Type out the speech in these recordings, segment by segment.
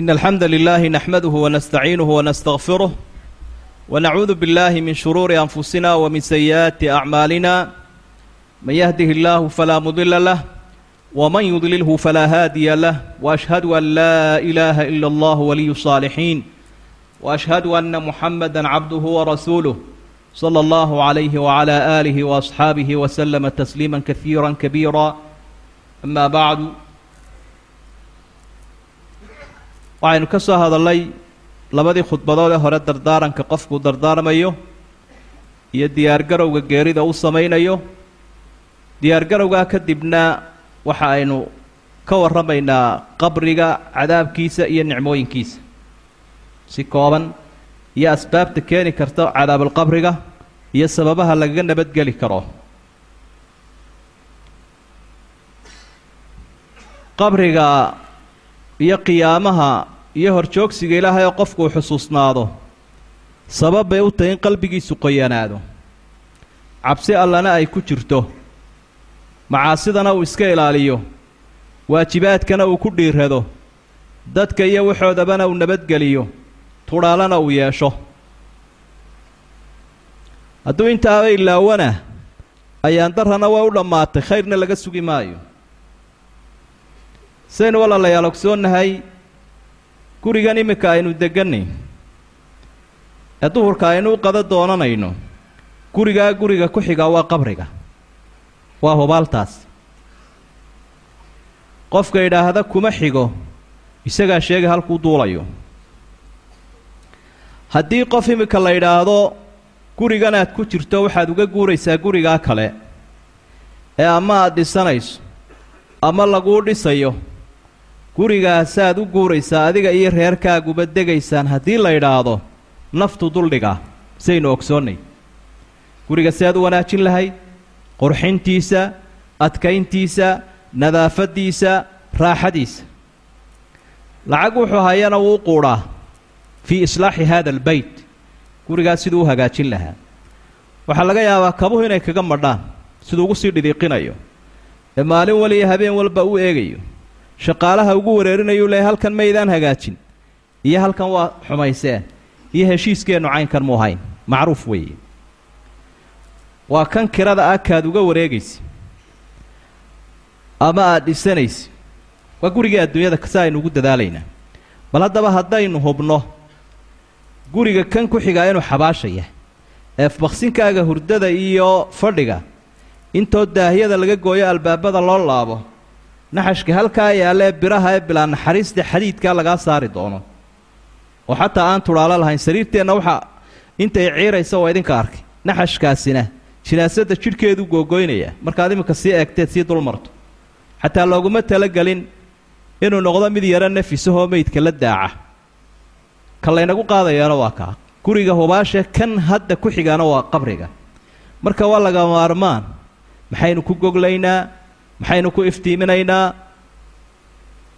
إن الحمد لله نحمده ونستعينه ونستغفره ونعوذ بالله من شرور أنفسنا ومن سيئات أعمالنا من يهده الله فلا مضل له ومن يضلله فلا هادي له وأشهد أن لا إله إلا الله ولي الصالحين وأشهد أن محمدا عبده ورسوله صلى الله عليه وعلى آله وأصحابه وسلم تسليما كثيرا كبيرا أما بعد waxaynu ka soo hadallay labadii khudbadood ee hore dardaaranka qofkuu dardaarmayo iyo diyaargarowga geerida u samaynayo. Diyaargarowgaa kadibna waxa aynu ka warramaynaa qabriga cadaabkiisa iyo nicmooyinkiisa. Si kooban iyo asbaabta keeni karta cadaabulqabriga iyo sababaha lagaga nabadgeli karo. Qabriga iyo qiyaamaha iyo horjoogsiga ilaahay oo qofku uu xusuusnaado. Sabab bay u tahay in qalbigiisu qoyanaado. Cabsi allana ay ku jirto. Macaasidana uu iska ilaaliyo. Waajibaadkana uu ku dhiirrado. Dadka iyo waxoodabana uu nabadgeliyo. Tudhaalana uu yeesho. Hadduu intaaba ilaawana ayaan darrana waa u dhammaatay khayrna laga sugi maayo. Saynu walaalayaal ogsoonnahay gurigan iminka aynu deggannay ee duhurka aynu u qada doonanayno. Gurigaa guriga ku xigaa waa qabriga. Waa hubaaltaas. Qofka idhaahda kuma xigo isagaa sheegay halkuu duulayo. Haddii qof iminka la idhaahdo gurigan aad ku jirto waxaad uga guuraysaa gurigaa kale. Ee ama aad dhisanayso ama laguu dhisayo gurigaasaad u guuraysaa adiga iyo reerkaaguba degaysaan haddii la idhaahdo naftu duldhigaa saynu ogsoonnay. Guriga si aad u wanaajin lahayd qurxintiisa adkayntiisa nadaafaddiisa raaxadiisa. Lacag wuxuu hayana wuu quudhaa fii islaaxi haada albeyt gurigaas siduu u hagaajin lahaa. Waxaa laga yaabaa kabuhu inay kaga madhaan siduu ugu sii dhidiiqinayo ee maalin waliya habeen walba u eegayo shaqaalaha ugu wareerinayuu leehay halkan maydaan hagaajin. Iyo halkan waa xumayseen iyo heshiiskeennu caynkan mu ahayn macruuf weeye. Waa kan kirada ah kaad uga wareegaysa ama aad dhisanaysa waa gurigii adduunyada si aynu ugu dadaalaynaa bal haddaba haddaynu hubno guriga kan ku xigaa inuu xabaashaya ee baksinkaaga hurdada iyo fadhiga intoo daahiyada laga gooyo albaabada loo laabo naxashka halkaa yaalla ee biraha ee bilaa naxariista xadiidkaa lagaa saari doono. Oo xataa aan tudhaalo lahayn sariirteenna waxaa intay ciiraysa waa idinka arkay naxashkaasina jinaasadda jidhkeedu googoynaya markaad iminka sii eegteed sii dulmarto xataa looguma talagelin inuu noqdo mid yaro nafisahoo meydka la daaca. Ka laynagu qaadayaana waa kaa. Guriga hubaashe kan hadda ku xigaana waa qabriga. Marka waa laga maarmaan maxaynu ku goglaynaa maxaynu ku iftiiminaynaa?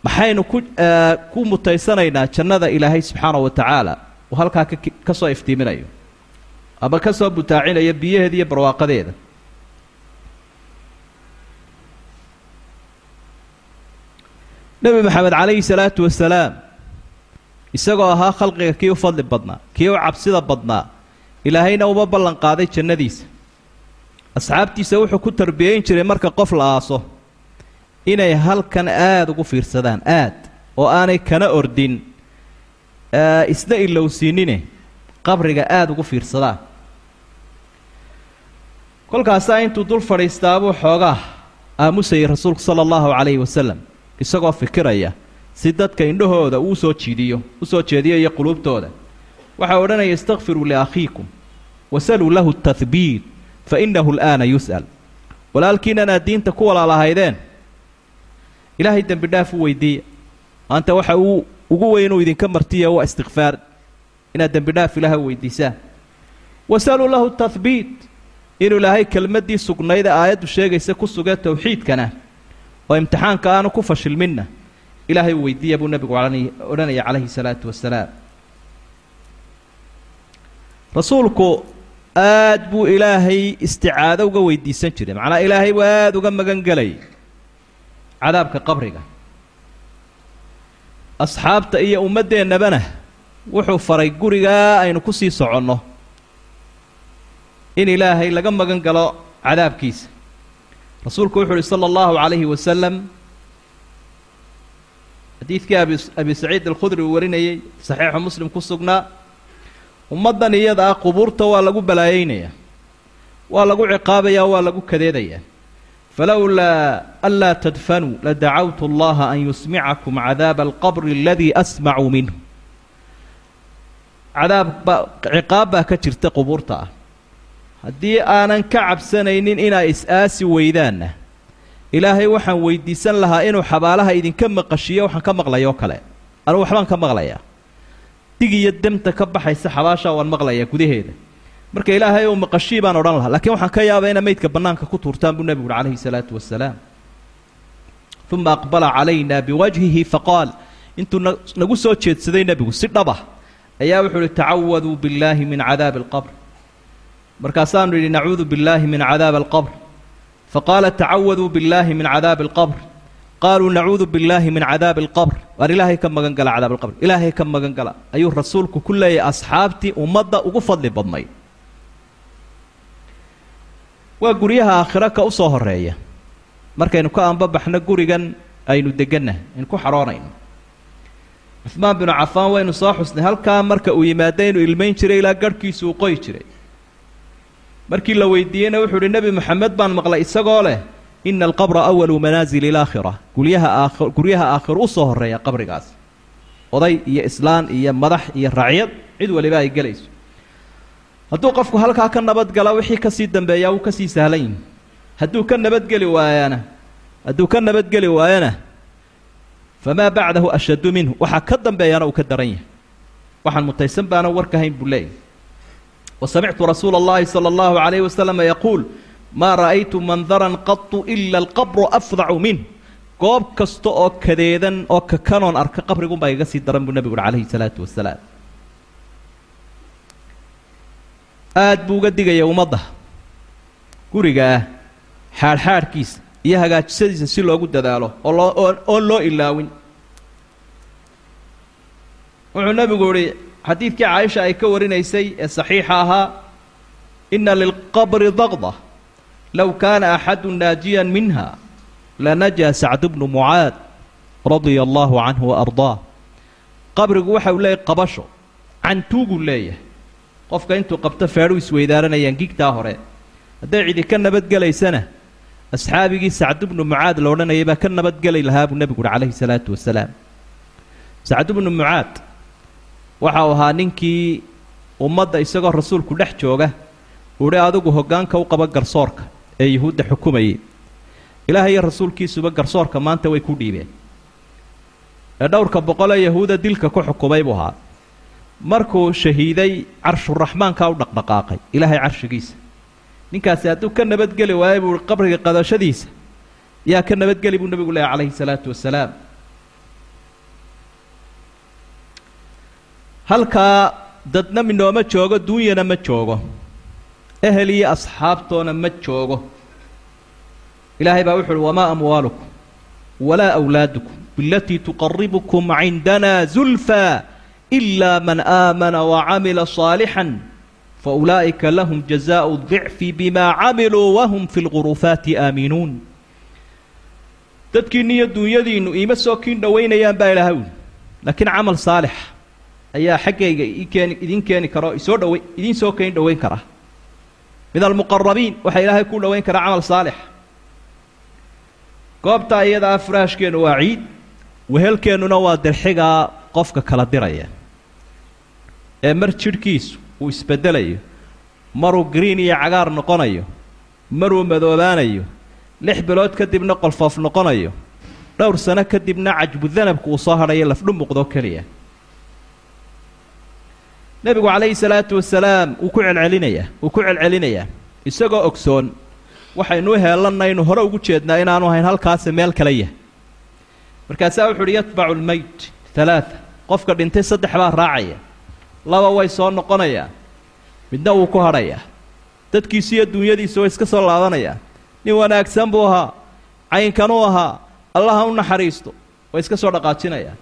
Maxaynu ku ku mutaysanaynaa jannada ilaahay subxaana wa tacaala uu halkaa ka soo iftiiminayo. Ama ka soo butaacinayo biyaheeda iyo barwaaqadeeda? Nebi maxamed calayhi salaatu wasalaam isagoo ahaa khalqiga kii u fadli badnaa kii u cabsida badnaa ilaahayna uma ballan qaaday jannadiisa asxaabtiisa wuxuu ku tarbiyeyn jiray marka qof la aaso inay halkan aada ugu fiirsadaan aad oo aanay kana ordin isna ilowsiinine qabriga aada ugu fiirsadaan kolkaasaa intuu dul fadhiistaabuu xoogaa aamusayay rasuulku sala allahu calayhi wasalam isagoo fikiraya si dadka indhahooda uu soo jiidiyo u soo jeediyo iyo quluubtooda. Waxaa odhanaya istakfiruu liakhiikum wasaluu lahu tahbiit fa innahu al'aana yus'al walaalkiinan aad diinta ku walaalahaydeen ilaahay dembi dhaaf u weydiiya maanta waxa uu ugu weyn inuu idinka martiya waa istikfaar inaad dembi dhaaf ilaaha weydiisaan wasaluu lahu tahbiit inuu ilaahay kelmaddii sugnayd ee aayaddu sheegaysa ku sugee towxiidkana oo imtixaanka aanu ku fashilminna ilaahay weydiiya buu nebigu odhanaya calayhi salaatu wasalaam rasuulku aad buu ilaahay isticaado uga weydiisan jiray. Macnaa ilaahay buu aada uga magan gelay cadaabka qabriga. Asxaabta iyo ummaddeennabana wuxuu faray gurigaa aynu ku sii soconno in ilaahay laga magan galo cadaabkiisa. Rasuulku wuxu uhi sala allahu calayhi wasalam xadiidkii abi abi saciid alkhudri uu warinayey saxiixu muslim ku sugnaa ummaddan iyada ah qubuurta waa lagu balaayeynayaa waa lagu ciqaabayaa waa lagu kadeedayaa falowlaa anlaa tadfanuu ladacawtu allaha an yusmicakum cadaaba alqabri aladii asmacu minhu. Cadaab baa ciqaab baa ka jirta qubuurta ah. Haddii aanan ka cabsanaynin inaa is-aasi weydaanna ilaahay waxaan weydiisan lahaa inuu xabaalaha idinka maqashiiyo waxaan ka maqlayoo kale. Anugu waxbaan ka maqlayaa iyo demta ka baxaysa xabaashaa waan maqlayaa gudaheeda. Marka ilaahay ou maqashii baan odhan lahaa lakiin waxaan ka yaabaa ina meydka bannaanka ku tuurtaan buu nebigu uhi calayhi salaatu wasalaam uma aqbala calayna biwajhihi faqaal intuu na nagu soo jeedsaday nebigu si dhaba ayaa wuxuu uhi tacawaduu billaahi min cadaabi alqabr. Markaasaanu yidhi nacuudu billaahi min cadaabi alqabr. Faqaala tacawaduu billaahi min cadaabi alqabr qaaluu nacuudu billaahi min cadaabi alqabr waar ilaahay ka magan gala cadaab alqabr ilaahay ka magan gala ayuu rasuulku ku leeyahay asxaabtii ummadda ugu fadli badnayd waa guryaha aakhiro ka u soo horreeya markaynu ka anbabaxno gurigan aynu degannahay aynu ku xaroonayno cuhmaan binu cafaan waynu soo xusnay halkaa marka uu yimaado inuu ilmayn jiray ilaa garhkiisu uu qoyi jiray markii la weydiiyeyna wuxuu uhi nebi moxamed baan maqlay isagoo leh ina alqabra awalu manaasili ilaakhira guryaha aakh guryaha aakhiro u soo horreeya qabrigaas. Oday iyo islaan iyo madax iyo racyad cid waliba ay gelayso. Hadduu qofku halkaa ka nabadgala wixii ka sii dambeeya wuu ka sii sahlan. Yihi hadduu ka nabadgeli waayana hadduu ka nabadgeli waayana famaa bacdahu ashaddu minhu waxaa ka dambeeyana uu ka daran yahay. Waxaan mutaysan baana warkahayn buu leeyahy wa samictu rasuula allahi sala allahu calayhi wasalama yaquul maa ra'aytu mandaran qatu ila alqabru afdacu minh goob kasta oo kadeedan oo kakanoon arka qabrigunbaa iga sii daran buu nebigu uhi calayhi salaatu wasalaam aada buu uga digaya ummadda gurigaa xaadhxaadhkiisa iyo hagaajisadiisa si loogu dadaalo oo loo oon loo ilaawin. Wuxuu nebigu ihi xadiidkii caaisha ay ka warinaysay ee saxiixa ahaa ina lilqabri daqda low kaana axadu naajiyan minha lanajaa sacdu bnu mucaad radia allahu canhu wa ardaa qabrigu waxa uu leeyahy qabasho cantuuguu leeyahay qofka intuu qabto feedhu isweydaaranayaan gigtaa hore hadday cidi ka nabadgelaysana asxaabigii sacdu bnu mucaad la odhanayay baa ka nabadgeli lahaa buu nebigu uhi calayhi salaatu wasalaam sacdu bnu mucaad waxa uu ahaa ninkii ummadda isagoo rasuulku dhex jooga uhi adigu hoggaanka u qaba garsoorka ee yuhuudda xukumayay ilaahay iyo rasuulkiisuba garsoorka maanta way ku dhiibeen. Ee dhowrka boqolee yahuuda dilka ku xukumay buu ahaa. Markuu shahiiday carshuraxmaankaa u dhaqdhaqaaqay ilaahay carshigiisa. Ninkaasi hadduu ka nabadgeli waayo buu qabriga qadashadiisa yaa ka nabadgeli buu nebigu leehay calayhi salaatu wasalaam. Halkaa dadna minooma joogo duunyana ma joogo ehel iyo asxaabtoona ma joogo. Ilaahay baa wuxuuhi wamaa amwaalukum walaa awlaadukum bilatii tuqaribukum cindanaa zulfaa ilaa man aamana wacamila saalixan faulaa'ika lahum jazaau dicfi bimaa camiluu wahum fi lgurufaati aaminuun. Dadkiinnu iyo duunyadiinnu iima soo kiin dhowaynayaan baa ilaahay uhi laakiin camal saalix ayaa xaggayga iikeeni idiin keeni karoo isoo dhowe idiin soo keeni dhowayn karaa min almuqarabiin waxaa ilaahay ku dhowayn karaa camal saalix. Goobtaa iyadaa furaashkeennu waa ciid wehelkeennuna waa dirxigaa qofka kala diraya. Ee mar jidhkiisu uu isbeddelayo maruu green iyo cagaar noqonayo maruu madoobaanayo lix bilood kadibna qolfoof noqonayo dhowr sano kadibna cajbudanabku uu soo hadhayo lafdhumuqdoo keliya nebigu calayhi salaatu wasalaam wuu ku celcelinayaa wuu ku celcelinayaa isagoo ogsoon waxaynu heelannaynu hore ugu jeednaa inaanu hayn halkaasi meel kale yahay markaasaa wuxu uhi yatbacu lmeyt halaata qofka dhintay saddex baa raacaya. Laba way soo noqonayaa midna wuu ku hadhayaa dadkiisu iyo duunyadiisu way iska soo laabanayaa nin wanaagsan buu ahaa. Caynkanuu ahaa. Allaha u naxariisto. Way iska soo dhaqaajinayaa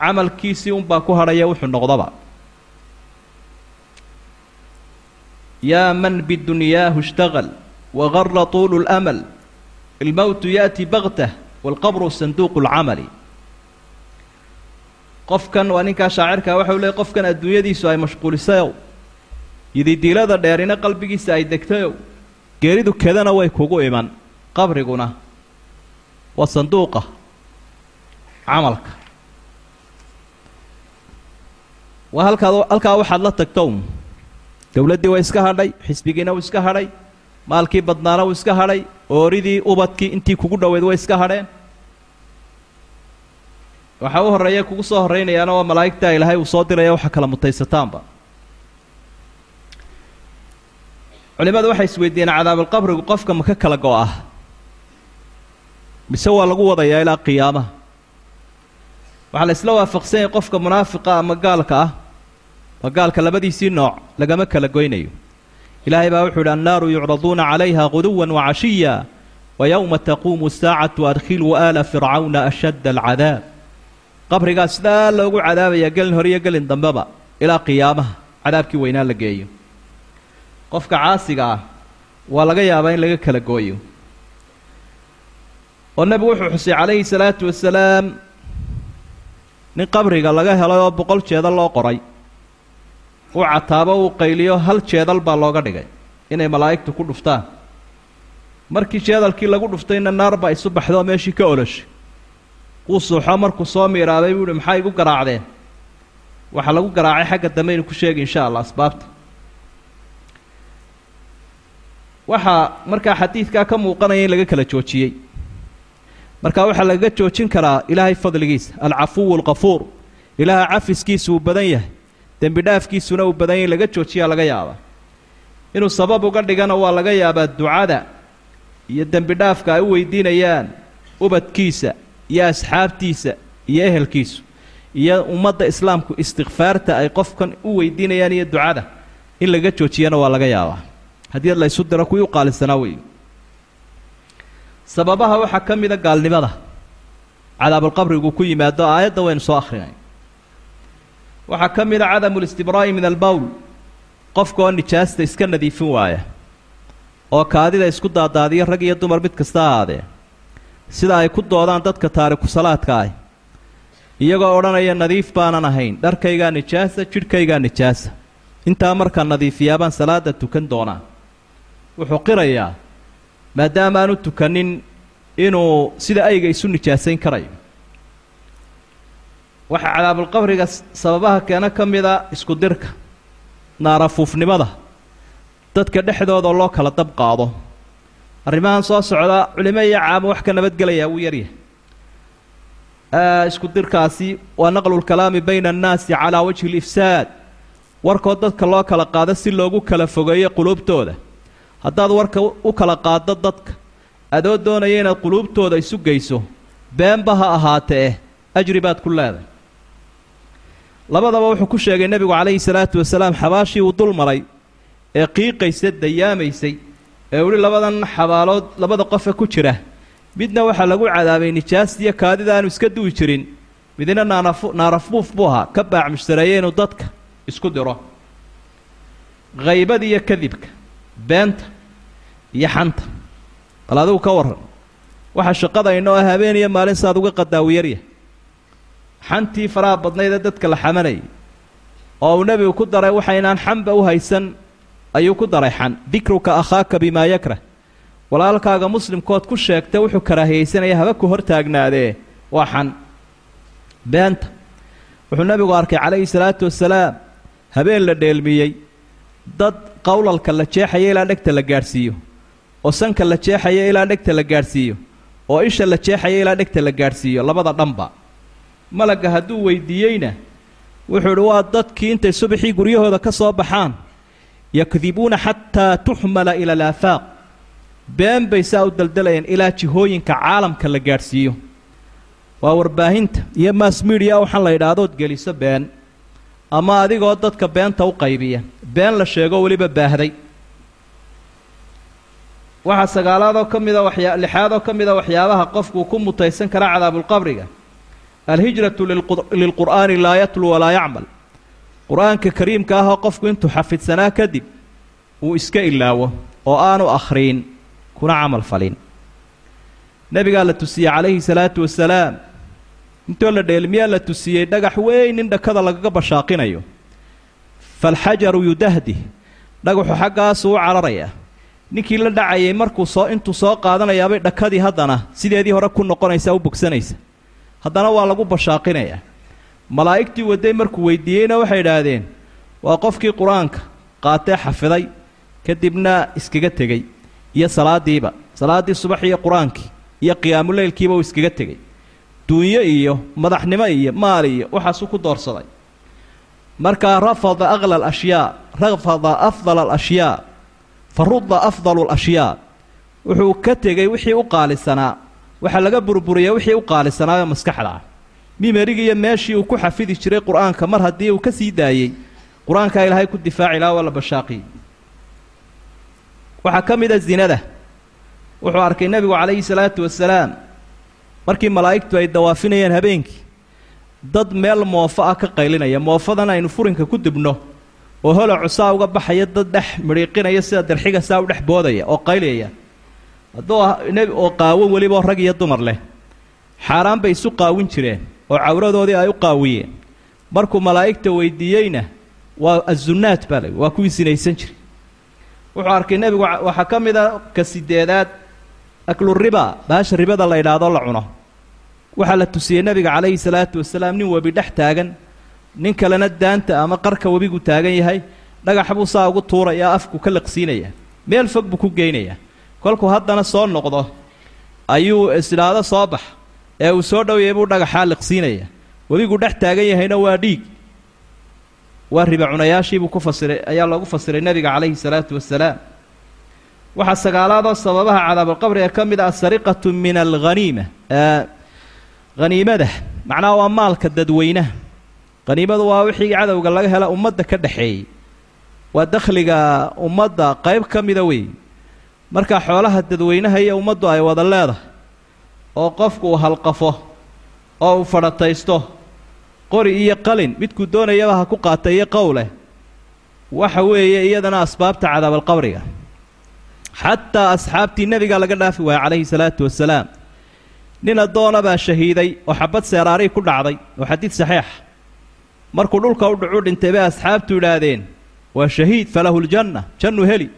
camalkiisii unbaa ku hadhaya wuxuu noqdaba yaa man bidunyaahu ishtagal wagara tuulu اlamal ilmowtu yaأti baktah wاlqabru sanduuqu اlcamali qofkan waa ninkaa shaacirkaa waxa u leey qofkan adduunyadiisu ay mashquulisayow yididiilada dheerina qalbigiisa ay degtayow geeridu kedana way kugu iman qabriguna waa sanduuqa camalka waa halkaad halkaa waxaad la tagto dowladdii way iska hadhay xisbigiina wuu iska hadhay maalkii badnaana wuu iska hadhay ooridii ubadkii intii kugu dhoweyd way iska hadheen. Waxaa u horreeya kugu soo horraynayaana waa malaa'igtaa ilaahay uu soo diraya waxa kala mutaysataanba. Culimmadu waxay isweydiiyeen cadaabulqabrigu qofka ma ka kala go-ah mise waa lagu wadayaa ilaa qiyaamaha? Waxaa la isla waafaqsan yahay qofka munaafiqa ama gaalka ah waa gaalka labadiisii nooc lagama kala goynayo. Ilaahay baa wuxuu idhi annaaru yucraduuna calayha guduwan wacashiya wa yowma taquumu saacatu adkhiluu aala fircawna ashadda alcadaab. Qabrigaa sidaa loogu cadaabaya gelin hore iyo gelin dambeba ilaa qiyaamaha cadaabkii weynaa la geeyo. Qofka caasiga ah waa laga yaabaa in laga kala gooyo. Oo nebigu wuxuu xusay calayhi salaatu wasalaam nin qabriga laga helay oo boqol jeedal loo qoray uu cataabo uu qayliyo hal jeedal baa looga dhigay. Inay malaa'igtu ku dhuftaan. Markii jeedalkii lagu dhuftayna naar baa isu baxdo meeshii ka oloshay wuu suuxo markuu soo miiraabay buu ihi maxaa igu garaacdeen? Waxaa lagu garaacay xagga dambe ku sheegi insha allah asbaabta. Waxaa markaa xadiidkaa ka muuqanaya in laga kala joojiyey. Marka waxaa lagaga joojin karaa ilaahay fadligiisa alcafuwu alkafuur ilaaha cafiskiisu uu badan yahay dembi dhaafkiisuna uu badan yahay laga joojiyaa laga yaabaa inuu sabab uga dhigana waa laga yaabaa ducada iyo dembi dhaafka ay u weydiinayaan ubadkiisa iyo asxaabtiisa iyo ehelkiisu iyo ummadda islaamku istikfaarta ay qofkan u weydiinayaan iyo ducada in laga joojiyana waa laga yaabaa haddii la ysu diro kuwii u qaalisanaa weeye sababaha waxaa ka mida gaalnimada cadaabulqabrigu ku yimaado aayadda waynu soo akhrinay waxaa ka mida cadamu listibraa'i min albowl qofka oo nijaasta iska nadiifin waaya oo kaadida isku daadaadiya rag iyo dumar mid kasta ahaadee sida ay ku doodaan dadka taariku salaadka ah iyagoo odhanaya nadiif baanan ahayn dharkaygaa nijaasa jidhkaygaa nijaasa intaa markaa nadiifiyaabaan salaada tukan doonaa. Wuxuu qirayaa maadaama aanu tukanin inuu sida ayga isu nijaasayn karayo waxaa cadaabulqabriga sababaha keena ka mida isku dirka naarafuufnimada dadka dhexdooda loo kala dab qaado. Arrimahan soo socda culimo iyo caamo wax ka nabadgelayaa wuu yaryahay isku dirkaasi waa naqlulkalaami bayna annaasi calaa wajhi alifsaad warkood dadka loo kala qaado si loogu kala fogeeyo quluubtooda. Haddaad warka u kala qaaddo dadka adoo doonaya inaad quluubtooda isu geyso beenba ha ahaatee ajri baad ku leedahay labadaba wuxuu ku sheegay nebigu calayhi salaatu wasalaam xabaashii uu dul maray ee qiiqaysa dayaamaysay ee uhi labadan xabaalood labada qofe ku jira. Midna waxaa lagu cadaabay nijaas kaadida aanu iska duwi jirin. Midna naarafuuf buu ahaa. Ka baac mushtareeye inuu dadka isku diro. Haybada iyo kadibka beenta iyo xanta. Bal adigu ka warran. Waxaa shaqadayno oo habeen iyo maalin saaad uga qadaawiyarya xantii faraha badnayd ee dadka la xamanayay oo uu nebigu ku daray waxaynaan xanba u haysan ayuu ku daray xan. Dikruka akhaaka bimaa yakrah. Walaalkaaga muslimkood ku sheegta wuxuu karaahiyaysanaya haba ku hor taagnaadee. Waa xan. Beenta. Wuxuu nebigu arkay calayhi salaatu wasalaam habeen la dheelmiyey. Dad qowlalka la jeexaya ilaa dhegta la gaadhsiiyo oo sanka la jeexaya ilaa dhegta la gaadhsiiyo oo isha la jeexaya ilaa dhegta la gaadhsiiyo labada dhanba malagga hadduu weydiiyeyna wuxuu idhi waa dadkii intay subaxii guryahooda ka soo baxaan. Yakdibuuna xataa tuxmala ila alaafaaq. Been bay saa u daldalayaan ilaa jihooyinka caalamka la gaadhsiiyo. Waa warbaahinta. Iyo mass mediya waxaan la yidhaahdood geliso been. Ama adigoo dadka beenta u qaybiya. Been la sheego weliba baahday. Waxaa sagaalaadoo ka mida waxyaa lixaadoo ka mida waxyaabaha qofkuu ku mutaysan kara cadaabulqabriga alhijratu lilqur'aani laa yatlu walaa yacmal qur'aanka kariimka ahoo qofku intuu xafidsanaa kadib uu iska ilaawo oo aanu akhriin kuna camal falin nebigaa la tusiyey calayhi salaatu wasalaam intoo la dheelmiyaa la tusiyey dhagax weyn in dhakada lagaga bashaaqinayo falxajaru yudahdih dhagaxu xaggaasuu u cararayaa ninkii la dhacayay markuu soo intuu soo qaadanayaabay dhakadii haddana sideedii hore ku noqonaysaa u bogsanaysa haddana waa lagu bashaaqinayaa malaa'igtii waday markuu weydiiyeyna waxay idhaahdeen waa qofkii qur'aanka qaatee xafiday kadibna iskaga tegey iyo salaadiiba salaaddii subax iyo qur'aankii iyo qiyaamuleylkiiba uu iskaga tegey. Duunyo iyo madaxnimo iyo maal iyo waxaasuu ku doorsaday. Markaa rafada aqla alashyaa rafada afdala alashyaa fa rudda afdalu alashyaa wuxuu ka tegey wixii u qaalisanaa waxaa laga burburiyay wixii u qaalisanaayo maskaxda ah. Mimerigi iyo meeshii uu ku xafidi jiray qur'aanka mar haddii uu ka sii daayey qur'aankaa ilaahay ku difaaci laha waa la bashaaqiy waxaa ka mid a zinada wuxuu arkay nebigu calayhi salaatu wasalaam markii malaa'igtu ay dawaafinayeen habeenkii dad meel moofo ah ka qaylinaya. Moofadan aynu furinka ku dibno oo holocu saa uga baxaya dad dhex midhiiqinaya sida darxiga saa u dhex boodaya oo qayliyaya oo qaawan weliba rag iyo dumar leh xaaraan bay isu qaawin jireen oo cawradoodii ay u qaawiyeen. Markuu malaa'igta weydiiyeyna waa azunnaad baa la waa kuwii sinaysan jiray. Wuxuu arkay nebigu waxaa ka mid a ka sideedaad akluriba baasha ribada la yidhaahdo la cuno. Waxaa la tusiyey nebiga calayhi salaatu wasalaam nin webi dhex taagan nin kalena daanta ama qarka webigu taagan yahay dhagax buu saa ugu tuuraya afku ka liqsiinaya meel fog buu ku geynayaa kolkuu haddana soo noqdo ayuu isdhaado soo bax ee uu soo dhowyay buu dhagaxaa liqsiinaya webigu dhex taagan yahayna waa dhiig. Waa riba cunayaashiibuu ku fasiray ayaa loogu fasiray nebiga calayhi salaatu wasalaam waxaa sagaalaadoo sababaha cadaabulqabriga ka mid ah asariqatu min alghaniima haniimada macnaha waa maalka dadweynaha haniimadu waa wixii cadowga laga hela ummadda ka dhexeeyey waa dakhliga ummadda qayb ka mida wey marka xoolaha dadweynaha iyo ummaddu ay wada leedahay oo qofku uu halqafo oo uu fadhataysto qori iyo qalin midkuu doonayaba ha ku qaata iyo qowleh waxa weeye iyadana asbaabta cadaabalqabriga xataa asxaabtii nebiga laga dhaafi waaya calayhi salaatu wasalaam nin addoona baa shahiiday oo xabad seeraarii ku dhacday oo xadiid saxiixa markuu dhulka u dhucu dhintay bay asxaabtu idhaahdeen waa shahiid falahu ljanna jannu heli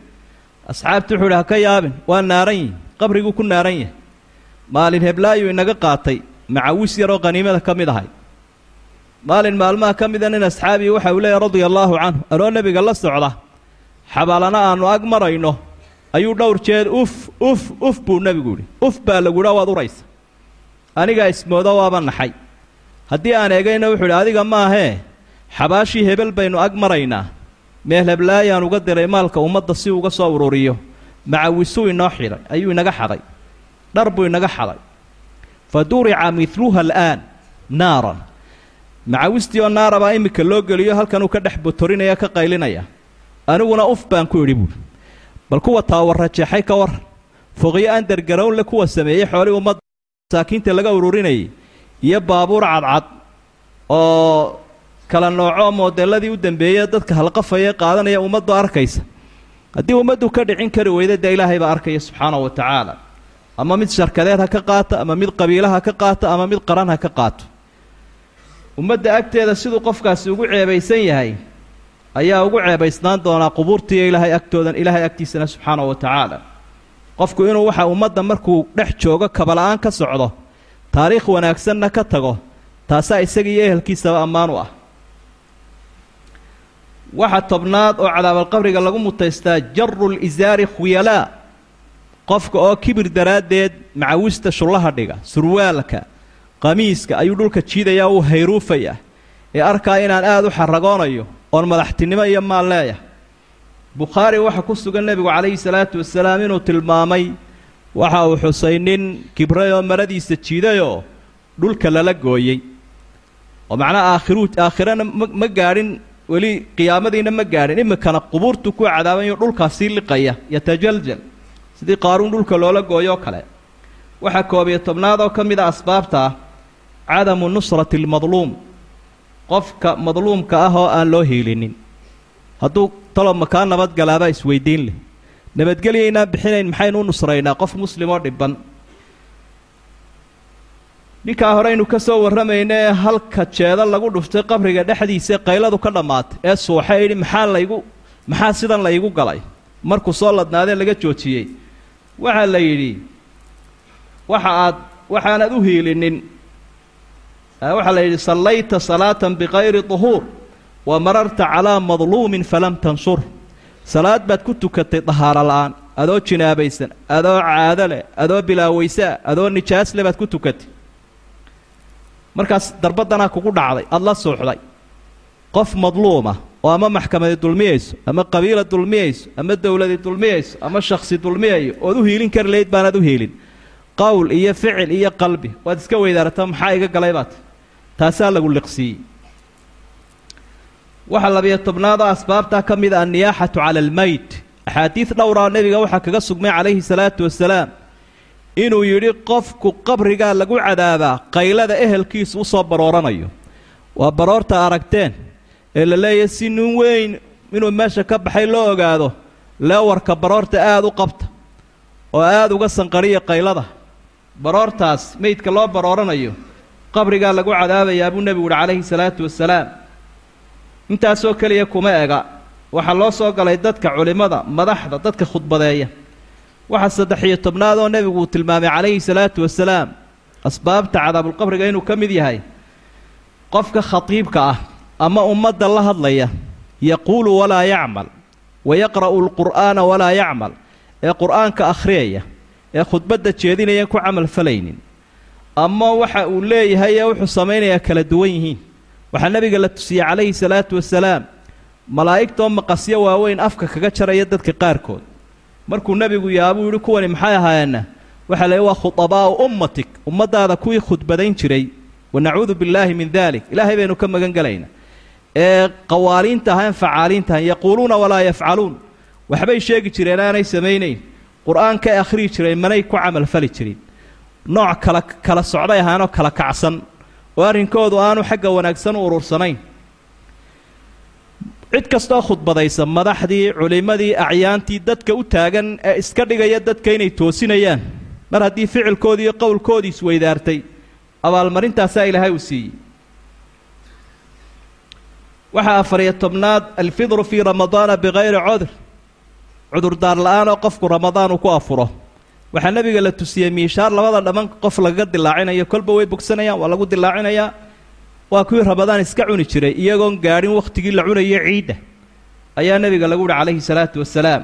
asxaabtu wuxuu idhi ha ka yaabin waa naaran yihi qabriguu ku naaran yahay. Maalin heblaayuu inaga qaatay macawis yaroo qhaniimada ka mid ahay. Maalin maalmaha ka mida nin asxaabii waxa uu leeyahy radia allaahu canhu anoo nebiga la socda xabaalana aannu ag marayno ayuu dhowr jeer uf uf uf buu nebigu idhi uf baa laguhaa waad uraysa. Anigaa ismoodo waaba naxay. Haddii aan eegayna wuxuu idhi adiga maahee xabaashii hebel baynu ag maraynaa meel uga diray maalka ummadda si uga soo ururiyo. Macawisuu inoo xidhay ayuu inaga xaday. Dhar buu inaga xaday. Fa durica midluha al'aan naaran. Macawistii oo naara baa iminka loo geliyo halkanuu ka dhex botorinaya ka qaylinaya. Aniguna uf baan ku idhi buuri bal kuwa taawarajeexay ka war. Foqyo aan dergarownle kuwa sameeyey xoolii ummadda masaakiinta laga ururinayay iyo baabuur cadcad oo kala nooco moodeelladii u dambeeyey dadka halqafaya qaadanaya ummaddu arkaysa. Haddii ummaddu ka dhicin kari weyda dee ilaahay baa arkaya subxaanahu wa tacaala. Ama mid sharkadeed ha ka qaato ama mid qabiila ha ka qaato ama mid qaran ha ka qaato. Ummadda agteeda siduu qofkaasi ugu ceebaysan yahay ayaa ugu ceebaysnaan doonaa qubuurtiiyo ilaahay agtoodan ilaahay agtiisana subxaanahu wa tacaala. Qofku inuu waxa ummadda markuu dhex joogo kabala-aan ka socdo taariikh wanaagsanna ka tago taasaa isaga iyo ehelkiisaba ammaan u ah waxa tobnaad oo cadaabalqabriga lagu mutaystaa jaru lisaari khuyalaa qofka oo kibir daraaddeed macawista shullaha dhiga surwaalka qamiiska ayuu dhulka jiidayaa uu hayruufaya ee arkaa inaan aada u xaragoonayo oon madaxtinimo iyo maal leeyahay bukhaari waxaa ku sugan nebigu calayhi salaatu wasalaam inuu tilmaamay waxa uu xusay nin kibray oo maradiisa jiidayoo dhulka lala gooyey. Oo macnaha aakhiruu aakhirana ma gaadhin weli qiyaamadiina ma gaadhin. Iminkana qubuurtu ku cadaabanyo dhulkaasii liqaya yatajaljal. Sidii qaaruun dhulka loola gooyoo kale. Waxaa koob iyo tobnaad oo ka mid a asbaabta ah cadamu nusrati almadluum qofka madluumka ah oo aan loo hiilinin hadduu talo makaa nabadgalaabaa isweydiin leh. Nabadgelyaynaan bixinayn maxaynu u nusraynaa? Qof muslim oo dhiban ninkaa horeynu ka soo warramayna ee halka jeeda lagu dhuftay qabriga dhexdiisa qayladu ka dhammaatay ee suuxay idhi maxaa laygu maxaa sidan laygu galay? Markuu soo ladnaadee laga joojiyey. Waxaa la yidhi waxa aad waxaanad u hiilinin. Waxaa la yidhi sallayta salaatan bikayri duhuur wa mararta calaa madluumin falam tansur. Salaad baad ku tukatay dahaaro la'aan adoo jinaabaysan adoo caado leh adoo bilaawaysaa adoo nijaas leh baad ku tukatay markaas darbaddanaa kugu dhacday aada la suuxday qof madluuma oo ama maxkamadi dulmiyayso ama qabiila dulmiyayso ama dowladi dulmiyayso ama shaksi dulmiyayo ood u hiilin kari lahayd baanaad u hiilin. Qowl iyo ficil iyo qalbi waad iska weydaarata maxaa iga galay baat taasaa lagu liqsiiyey waxaa labiyo tobnaadoo asbaabtaa ka mid a anniyaaxatu cala almeyt axaadiid dhowraa nebiga waxaa kaga sugmay calayhi salaatu wasalaam inuu yidhi qofku qabrigaa lagu cadaabaa qaylada ehelkiisu u soo barooranayo. Waa baroorta aragteen ee la leeyahay si nin weyn inuu meesha ka baxay loo ogaado leewarka baroorta aada u qabta oo aada uga sanqadhiya qaylada. Baroortaas meydka loo barooranayo qabrigaa lagu cadaabayaa buu nebigu uhi calayhi salaatu wasalaam intaasoo keliya kuma ega waxaa loo soo galay dadka culimmada madaxda dadka khudbadeeya waxaa saddex iyo tobnaad oo nebigu uu tilmaamay calayhi salaatu wasalaam asbaabta cadaabulqabriga inuu ka mid yahay qofka khatiibka ah ama ummadda la hadlaya yaquulu walaa yacmal wa yaqra'u alqur'aana walaa yacmal ee qur'aanka akhriyaya ee khudbadda jeedinayaan ku camal falaynin ama waxa uu leeyahay ee wuxuu samaynayaa kala duwan yihiin. Waxaa nebiga la tusiyey calayhi salaatu wasalaam malaa'igtoo maqasyo waaweyn afka kaga jaraya dadka qaarkood markuu nebigu yaabuu yidhi kuwani maxay ahaayeenna waxaa leeyahy waa khudabaa'u ummatik ummaddaada kuwii khudbadayn jiray. Wa nacuudu billaahi min dalik ilaahay baynu ka magan gelaynaa ee qawaaliinta ahayn facaaliinta ahayn yaquuluuna walaa yafcaluun. Waxbay sheegi jireen aanay samaynayn. Qur'aankay akhriyi jireen manay ku camalfali jirin. Nooc kala kala socday ahaanoo kala kacsan. Oo arrinkoodu aanu xagga wanaagsan u urursanayn cid kastoo khudbadaysa madaxdii culimmadii acyaantii dadka u taagan ee iska dhigaya dadka inay toosinayaan. Mar haddii ficilkoodii iyo qowlkoodii isweydaartay abaalmarintaasaa ilaahay uu siiyey. Waxaa afariyo tobnaad alfidru fii ramadaana bikayri codr cudurdaar la'aan oo qofku ramadaan uu ku afuro. Waxaa nebiga la tusiyey miishaar labada dhamman qof lagaga dilaacinayo kolba way bogsanayaan waa lagu dilaacinayaa waa kuwii ramadaan iska cuni jiray iyagoon gaadhin wakhtigii la cunayo ciidda. Ayaa nebiga lagu yihi calayhi salaatu wasalaam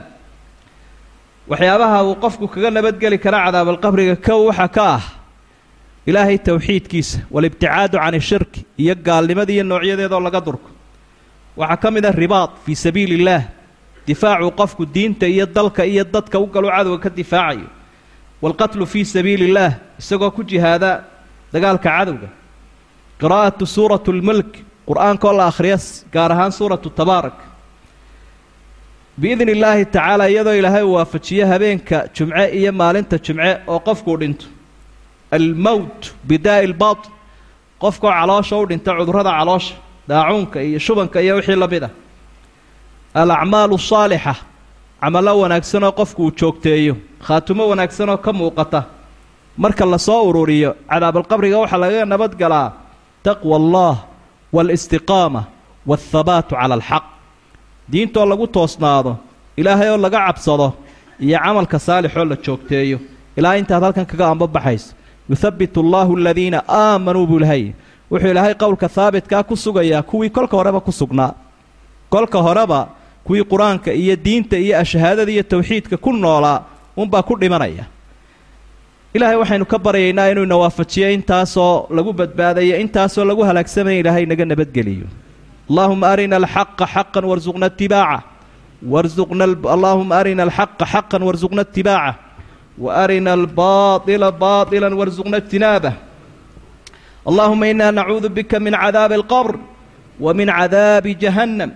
waxyaabaha uu qofku kaga nabadgeli kara cadaabalqabriga kow waxaa ka ah ilaahay towxiidkiisa walibticaadu can ishirki iyo gaalnimada iyo noocyadeedoo laga durko. Waxaa ka mid ah ribaad fii sabiili illaah difaacuu qofku diinta iyo dalka iyo dadka u galu cadowga ka difaacayo. Waalqatlu fii sabiili illaah isagoo ku jihaada dagaalka cadowga qiraa'atu suuratu lmulk qur'aankaoo la akhriya gaar ahaan suuratu tabaarak. Biidni illaahi tacaala iyadoo ilaahay waafajiyo habeenka jumce iyo maalinta jumce oo qofkuu dhinto. Almowt bidaa'i lbaat qofkoo caloosha u dhinta cudurrada caloosha daacuunka iyo shubanka iyo wixii la mid ah. Alacmaalu saalixa camallo wanaagsanoo qofku uu joogteeyo khaatumo wanaagsanoo ka muuqata. Marka la soo ururiyo cadaabalqabriga waxaa lagaga nabadgalaa taqwa allah waalistiqaama waathabaatu cala alxaq diintoo lagu toosnaado ilaahay oo laga cabsado iyo camalka saalixoo la joogteeyo ilaa intaad halkan kaga ambabaxayso yuthabbitu allahu aladiina aamanuu buu ilahay wuxuu ilaahay qowlka haabitkaa ku sugayaa kuwii kolka horeba ku sugnaa. Kolka horeba kuwii qur'aanka iyo diinta iyo ashahaadada iyo tawxiidka ku noolaa unbaa ku dhimanaya ilaahay waxaynu ka baryaynaa inuu ina waafajiyo intaasoo lagu badbaadayo intaasoo lagu halaagsamaya ilaahay naga nabadgeliyo. Allahuma arina alxaqa xaqan warsuqna itibaaca warsuqna allahuma arina alxaqa xaqan warsuqna itibaaca wa arina albaaila baailan warsuqna ijtinaabah allahuma ina nacuudu bika min cadaabi alqabr wa min cadaabi jahannam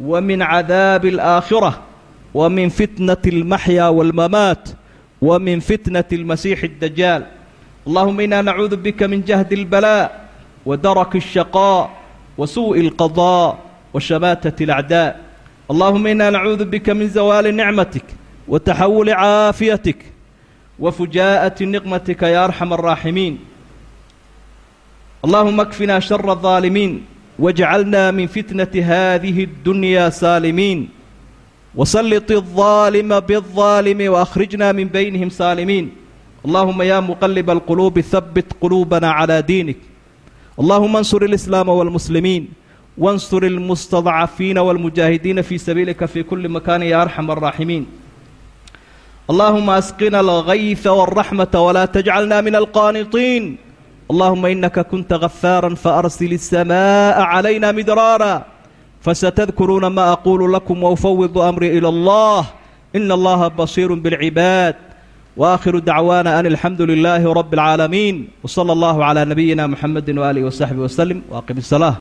wa min cadaabi alaakhira wa min fitnati almaxya walmamaat wa min fitnati almasiixi addajaal allahuma ina nacuudu bika min jahdi albala ودرك الشقاء وسوء القضاء وشماتة الأعداء اللهم إنا نعوذ بك من زوال نعمتك وتحول عافيتك وفجاءة نقمتك يا أرحم الراحمين اللهم اكفنا شر الظالمين واجعلنا من فتنة هذه الدنيا سالمين وسلط الظالم بالظالم وأخرجنا من بينهم سالمين اللهم يا مقلب القلوب ثبت قلوبنا على دينك اللهم انصر الإسلام والمسلمين وانصر المستضعفين والمجاهدين في سبيلك في كل مكان يا أرحم الراحمين اللهم أسقنا الغيث والرحمة ولا تجعلنا من القانطين اللهم إنك كنت غفارا فأرسل السماء علينا مدرارا fasetadkuruuna maa aquulu lakum waufawidu amrii ila allah ina allaha basiirun bilcibaad waakhiru dacwaana an alxamdu lilaahi rabbi اlcaalamiin wsala allahu calaa nabiyina muxamedi waaalihi wasaxbi waslem waaqim isalaah